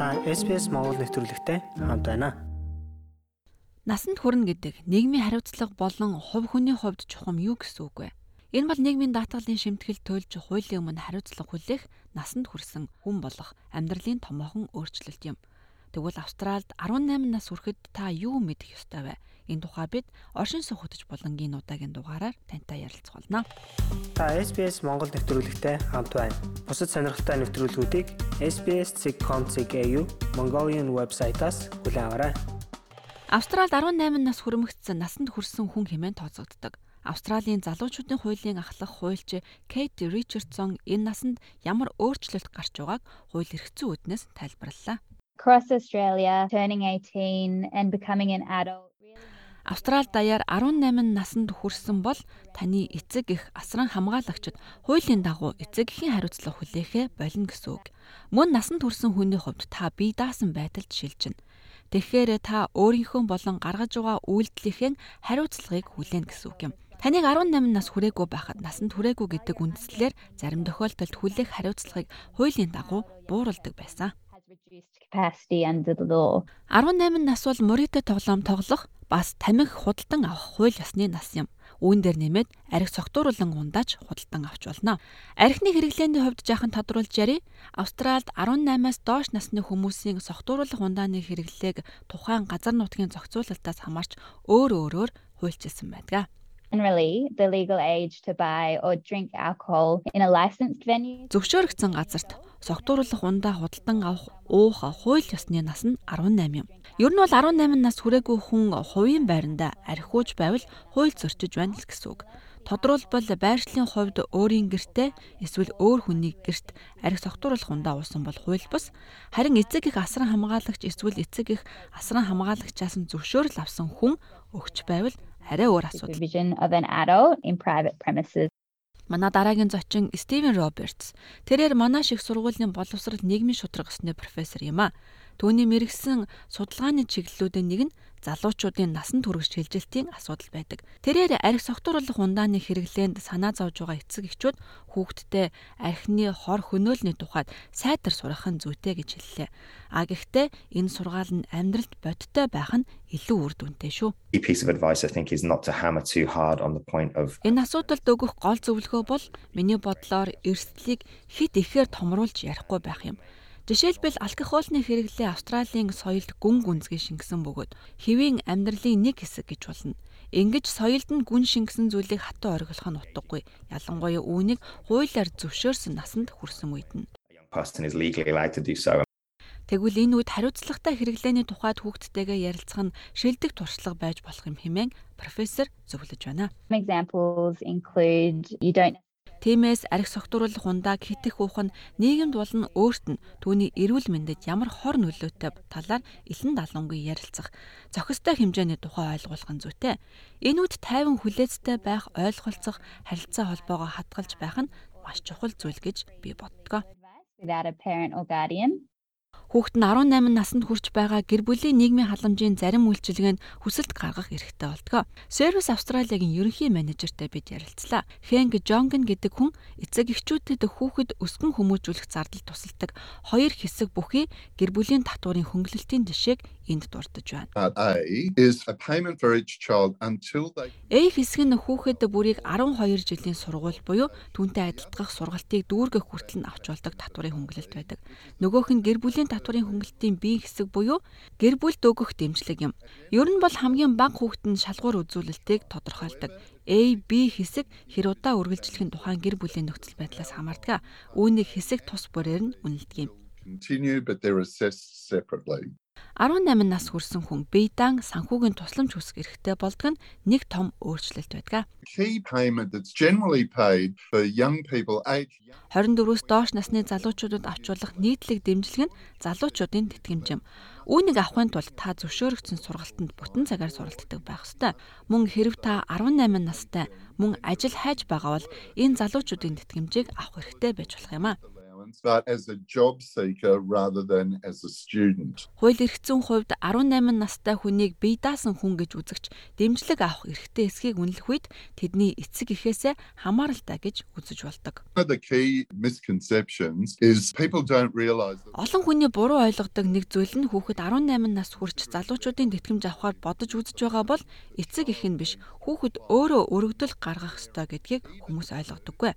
Та SPS Монгол нэвтрүүлэгтэй хамт байна. Насанд хүрнэ гэдэг нийгмийн хариуцлага болон хувь хүний хувьд чухам юу гэсэн үг вэ? Энэ бол нийгмийн даатгалын шимтгэл төлж хуулийн өмнө хариуцлага хүлээх насанд хүрсэн хүн болох амьдралын томоохон өөрчлөлт юм. Тэгвэл Австральд 18 нас хүрэхэд та юу мэдэх ёстой вэ? Энэ тухай бид оршин суух хөтөч болонгийн удаагийн дугаараар тантай ярилцах болно. Та SBS Монгол нэвтрүүлэгтэй хамт байна. Бусад сонирхолтой нэвтрүүлгүүдийг SBS.com.au Mongolian вебсайтаас хүлээн аваарай. Австралид 18 нас хүрэмэгдсэн насанд хүрсэн хүн хэмээн тооцогддог. Австралийн залуучуудын хуулийн ахлах хуульч Кейт Ричардсон энэ насанд ямар өөрчлөлт гарч байгааг хууль эрх зүйн үүднээс тайлбарллаа. Across Australia, turning 18 and becoming an adult Австрал даяар 18 наснд хүрсэн бол таны эцэг их асран хамгаалагчид хуулийн дагуу эцэг эхийн хариуцлага хүлээхэ болно гэсэн үг. Мөн насанд хүрсэн хүний хувьд та бие даасан байдалд шилжинэ. Тэгэхээр та өөрийнхөө болон гаргаж байгаа үйлдэлийнхээ хариуцлагыг хүлээнэ гэсэн үг юм. Таныг 18 нас хүрээгүй байхад насанд хүрээгүй гэдэг үндслээр зарим тохиолдолд хүлээх хариуцлагыг хуулийн дагуу бууруулдаг байсан. 18 нас бол мөрөдө тоглоом тоглох бас тамхи худалдан авах хууль ёсны нас юм. Үүн дээр нэмээд арх цогтууруулан ундааж худалдан авч болно. Архины хэрэглээний хувьд жаахан тодруулж яри. Австральд 18-аас доош насны хүмүүсийн согтууруулах ундааны хэрэглээг тухайн газар нутгийн зохицуулалтаас хамаарч өөр өөрөөр хуульчилсан байдаг. Generally, the legal age to buy or drink alcohol in a licensed venue. Зөвшөөрөгдсөн газарт согтууруулах ундаа худалдан авах уух хууль ёсны нас нь 18 юм. Ер нь бол 18 нас хүрээгүй хүн хувийн байранда архиуж байвал хууль зөрчиж байна л гэсэн үг. Тодруулбал байршлын хувьд өөрийн гэртээ эсвэл өөр хүний гэрт арх согтууруулах ундаа уусан бол хууль бус. Харин эцэг их асран хамгаалагч эсвэл эцэг их асран хамгаалагчаас нь зөвшөөрөл авсан хүн өгч байвал арай өөр асуудал. Манай дараагийн зочин Стивен Робертс. Тэрээр манай шиг сургуулийн боловсрол нийгмийн шударга өсны профессор юм а. Түүний мэрэгсэн судалгааны чиглэлүүдийн нэг нь залуучуудын насан турш шилжилтийн асуудал байдаг. Тэрээр арх согтууруулах ундааны хэрэглээнд санаа зовж байгаа эцэг эхчүүд хүүхдтэй архины хор хөнөөлний тухайд сайтар сурах нь зүйтэй гэж хэллээ. А гэхдээ энэ сургаал нь амьдралд бодиттой байх нь илүү үр дүнтэй шүү. Энэ асуудалд өгөх гол зөвлөгөө бол миний бодлоор эрсдлийг хит ихээр томруулж ярихгүй байх юм. Жишээлбэл алкохолны хэрэглээ Австралийн соёлд гүн гүнзгий шингэсэн бөгөөд хэвийн амьдралын нэг хэсэг гэж болно. Ингэж соёлд нь гүн шингэсэн зүйлийг хатуу оргилох нь утгагүй. Ялангуяа үүнийг хуулиар зөвшөөрсөн насанд хүрсэн үед нь. Тэгвэл энэ үед хариуцлагатай хэрэглээний тухайд хүүхдтэйгээ ярилцах нь шилдэг туршлага байж болох юм хэмээн профессор зөвлөж байна. Examples include you don't Тиймээс арх согтууруулах ундааг хитэх уух нь нийгэмд болон өөрт нь түүний эрүүл мэндэд ямар хор нөлөөтэй талаар илэн далангүй ярилцах, зохистой хэмжээний тухай ойлгуулах нь зүйтэй. Энэ үед тайван хүлээцтэй байх, ойлголцох, харилцаа холбоогоо хадгалж байх нь маш чухал зүйл гэж би боддог. Without a parent or guardian Хүүхэд нь 18 наснд хүрч байгаа гэр бүлийн нийгмийн халамжийн зарим үйлчилгээнд хүсэлт гаргах эрхтэй болдог. Service Australia-гийн ерөнхий менежертэй бид ярилцлаа. Хэнг Жонген гэдэг хүн эцэг эхчүүдэд хүүхэд өсгөн хүмүүжүүлэх зардал тусалдаг хоёр хэсэг бүхий гэр бүлийн татварын хөнгөлөлтийн жишээг энд дурдж байна. A хэсэг нь хүүхэд бүрийг 12 жилийн сургууль буюу түүнтэй адилдгах сургалтыг дүүргэх хүртэл нь авч болдог татварын хөнгөлөлт байдаг. Нөгөөх нь гэр бүлийн татварын хөнгөлөлтийн бие хэсэг буюу гэр бүлд өгөх дэмжлэг юм. Ер нь бол хамгийн бага хүүхэд нь шалгуур үзүүлэлтийг тодорхойлдог. A, B хэсэг хэр удаа үргэлжлэхийн тухайн гэр бүлийн нөхцөл байдлаас хамаардаг. Үүнийг хэсэг тус бүрээр нь үнэлдэг юм. continue but they're assessed separately. 18 нас хүрсэн хүн бейдан санхүүгийн тусламж хүсэх эрхтэй болдог нь нэг том өөрчлөлт байдаг. Key payment that's generally paid for young people age 24-өөс доош насны залуучуудад авчруулах нийтлэг дэмжлэг нь залуучуудын тэтгэмж юм. Үүнийг авахын тулд та зөвшөөрөгдсөн сургалтанд бүтэн цагаар суралцдаг байх ёстой. Мөн хэрв та 18 настай мөн ажил хайж байгаа бол энэ залуучуудын тэтгэмжийг авах хэрэгтэй байж болох юм а. Influence, but as a job seeker rather than as a student. Хууль эрх зүйн хувьд 18 настай хүнийг бие даасан хүн гэж үзэгч дэмжлэг авах эрхтэй эсхийг үнэлэх үед тэдний эцэг эхээсээ хамааралтай гэж үзэж болдог. The key misconceptions is people don't realise that Олон хүний буруу ойлгодог нэг зүйл нь хүүхэд 18 нас хүрч залуучуудын тэтгэмж авахар бодож үзэж байгаа бол эцэг эх нь биш хүүхэд өөрөө өргөдөл гаргах ёстой гэдгийг хүмүүс ойлгодоггүй.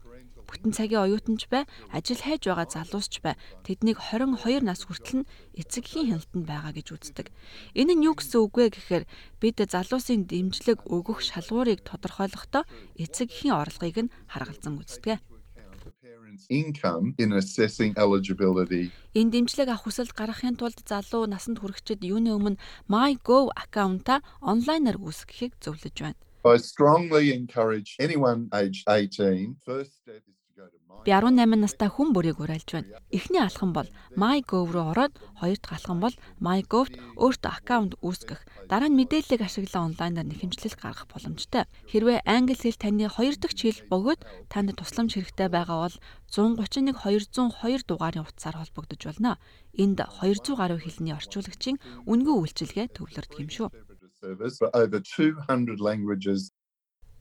Бүтэн цагийн оюутанч бай, ажил хайж байгаа залуусч бай. Тэднийг 22 нас хүртэл нь эцэгхийн хяналтанд байгаа гэж үздэг. Энэ нь юу гэсэн үг вэ гэхээр бид залуусын дэмжлэг өгөх шалгуурыг тодорхойлохдоо эцэгхийн орлогыг нь харгалзан үздэг. income in assessing eligibility. Энэ дэмжлэг авах хүсэлд гаргахын тулд залуу насанд хүрэхчид юуны өмнө MyGov аккаунта онлайнаар үүсгэхийг зөвлөж байна. I strongly encourage anyone aged 18, first step is Би 18 настай хүн бүрийг уриалж байна. Эхний алхам бол MyGov руу ороод, хоёр дахь алхам бол MyGov-т өөртөө аккаунт үүсгэх. Дараа нь мэдээллийг ашиглан онлайнаар нэхэмжлэл гаргах боломжтой. Хэрвээ англи хэл таны хоёр дахь хэл бөгөөд танд тусламж хэрэгтэй байгаа бол 131 202 дугаарын утсаар холбогдож байна. Энд 200 гаруй хэлний орчуулагчийн үнгүй үйлчилгээ төвлөрдөг юм шүү. service for over 200 languages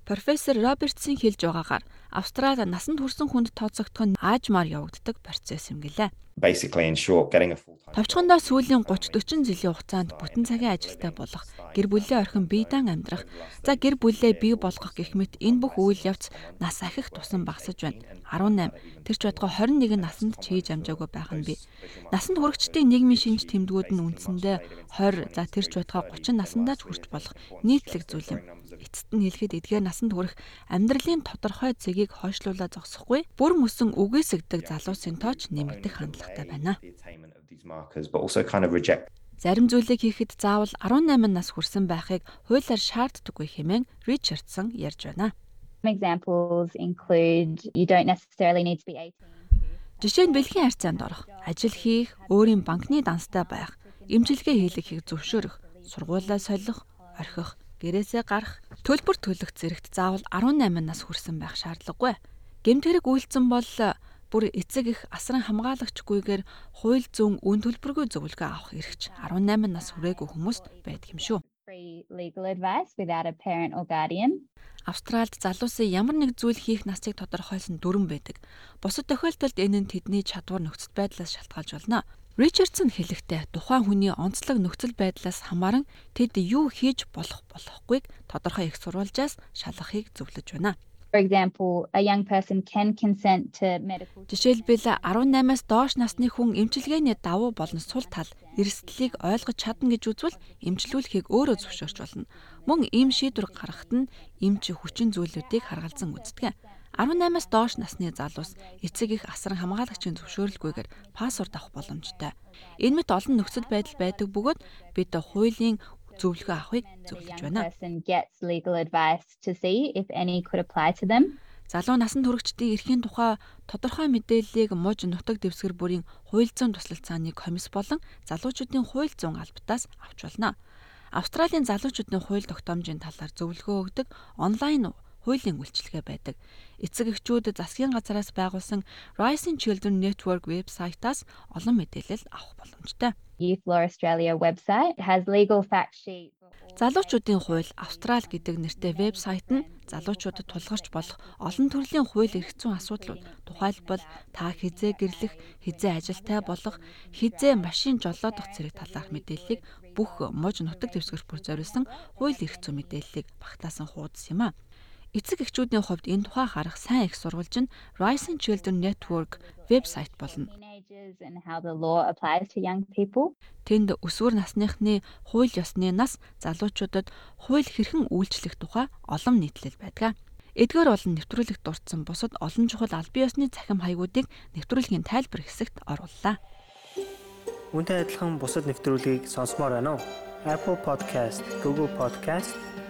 Профессор Робертсын хэлж байгаагаар Австрали насанд хүрсэн хүнд тооцогдох нь аажмаар явагддаг процесс юм гэлээ. Товчхондоо сүүлийн 30 40 жилийн хугацаанд бүтэн цагийн ажилтай болох, гэр бүлээ орхин биедан амьдрах, за гэр бүлээ бий болгох гэх мэт энэ бүх үйл явц нас ахих тусам багасж байна. 18 тэр ч байтугай 21 насанд ч хийж амжаагүй байх нь бий. Насанд хүрэгчдийн нийгмийн шинж тэмдгүүд нь үндсэндээ 20 за тэр ч байтугай 30 насандаа ч хүрч болох нийтлэг зүйл юм. Эцэст нь хэлэхэд эдгээр насанд хүрэх амьдралын тодорхой зэгийг хойшлуулаад зогсохгүй бүр мөсөн үгээсэгдэг залуусын тооч нэмэгдэх хандлагатай байна. Зарим зүйлийг хийхэд заавал 18 нас хүрсэн байхыг хуулиар шаарддаггүй хэмээн Ричардсон ярьж байна. Examples include you don't necessarily need to be 18. Жишээ нь бэлгийн харьцаанд орох, ажил хийх, өөрийн банкны данстай байх, эмчилгээ хийлгэхийг зөвшөөрөх, сургуулаа солих, орхих, гэрээсээ гарах, төлбөр төлөх зэрэгт заавал 18 нас хүрсэн байх шаардлагагүй. Гэмтгэрэг үйлцэн бол бүр эцэг их асран хамгаалагчгүйгээр хууль зүйн үн төлбөргүй зөвлөгөө авах эрхч 18 нас хүрээгүй хүмүүст байдаг юм шүү. Австральд залуусын ямар нэг зүйл хийх насыг тодорхойлсон дүрэн байдаг. Бусад тохиолдолд энэ нь тэдний чадвар нөхцөл байдлаас шалтгаалж болно. Ричардсон хэлэхдээ тухайн хүний онцлог нөхцөл байдлаас хамааран тэд юу хийж болох болохгүйг тодорхой их сурвалжаас шалгахыг зөвлөж байна. For example, a young person can consent to medical Жишээлбэл 18-аас доош насны хүн эмчилгээний давуу болон сул тал эрсдлийг ойлгож чадна гэж үзвэл эмчлүүлэхийг өөрөө зөвшөөрч болно. Мөн ийм шийдвэр гаргахад нь эмч хүчин зүйлүүдийг харгалзан үздэг. 18-аас доош насны залуус эцэг их асран хамгаалагчийн зөвшөөрлгүйгээр пассворд авах боломжтой. Энэ мэт олон нөхцөл байдал байдаг бөгөөд бид хуулийн зөвлөгөө авахыг зөвлөж байна. Залуу насанд хүрэгчдийн эрхийн тухай тодорхой мэдээллийг муж нутаг дэвсгэр бүрийн хууль зүйн тусалцааны комисс болон залуучуудын хууль зүйн албатаас авч болно. Австралийн залуучуудын хууль тогтоомжийн талаар зөвлөгөө өгдөг онлайн хуулийн үйлчилгээ байдаг. Эцэг эхчүүд засгийн газараас байгуулсан Rising Children Network вебсайтаас олон мэдээлэл авах боломжтой. Youth Law Australia website has legal fact sheet. Залуучуудын хууль Австрал гэдэг нэртэй вебсайт нь залуучуудад тулгарч болох олон төрлийн хууль эрх зүйн асуудлууд тухайлбал та хизээ гэрлэх, хизээ ажилтай болох, хизээ машин жолоодох зэрэг талаарх мэдээллийг бүх муж нутаг дэвсгэр бүр зориулсан хууль эрх зүйн мэдээллийг багтаасан хуудас юм а. Эцэг эхчүүдийн хувьд энэ тухай харах сайн их сурвалж нь Rising Children Network вебсайт болно. Тэнд өсвөр насныхны хууль ёсны нас залуучуудад хууль хэрхэн үйлчлэх тухай олон нийтлэл байдаг. Эдгээр болон нэвтрүүлэгт дурдсан бусад олон чухал албан ёсны цахим хаягуудыг нэвтрүүлгийн тайлбар хэсэгт орууллаа. Үүнтэй адилхан бусад нэвтрүүлгийг сонсомоор байна уу? Apple Podcast, Google Podcast,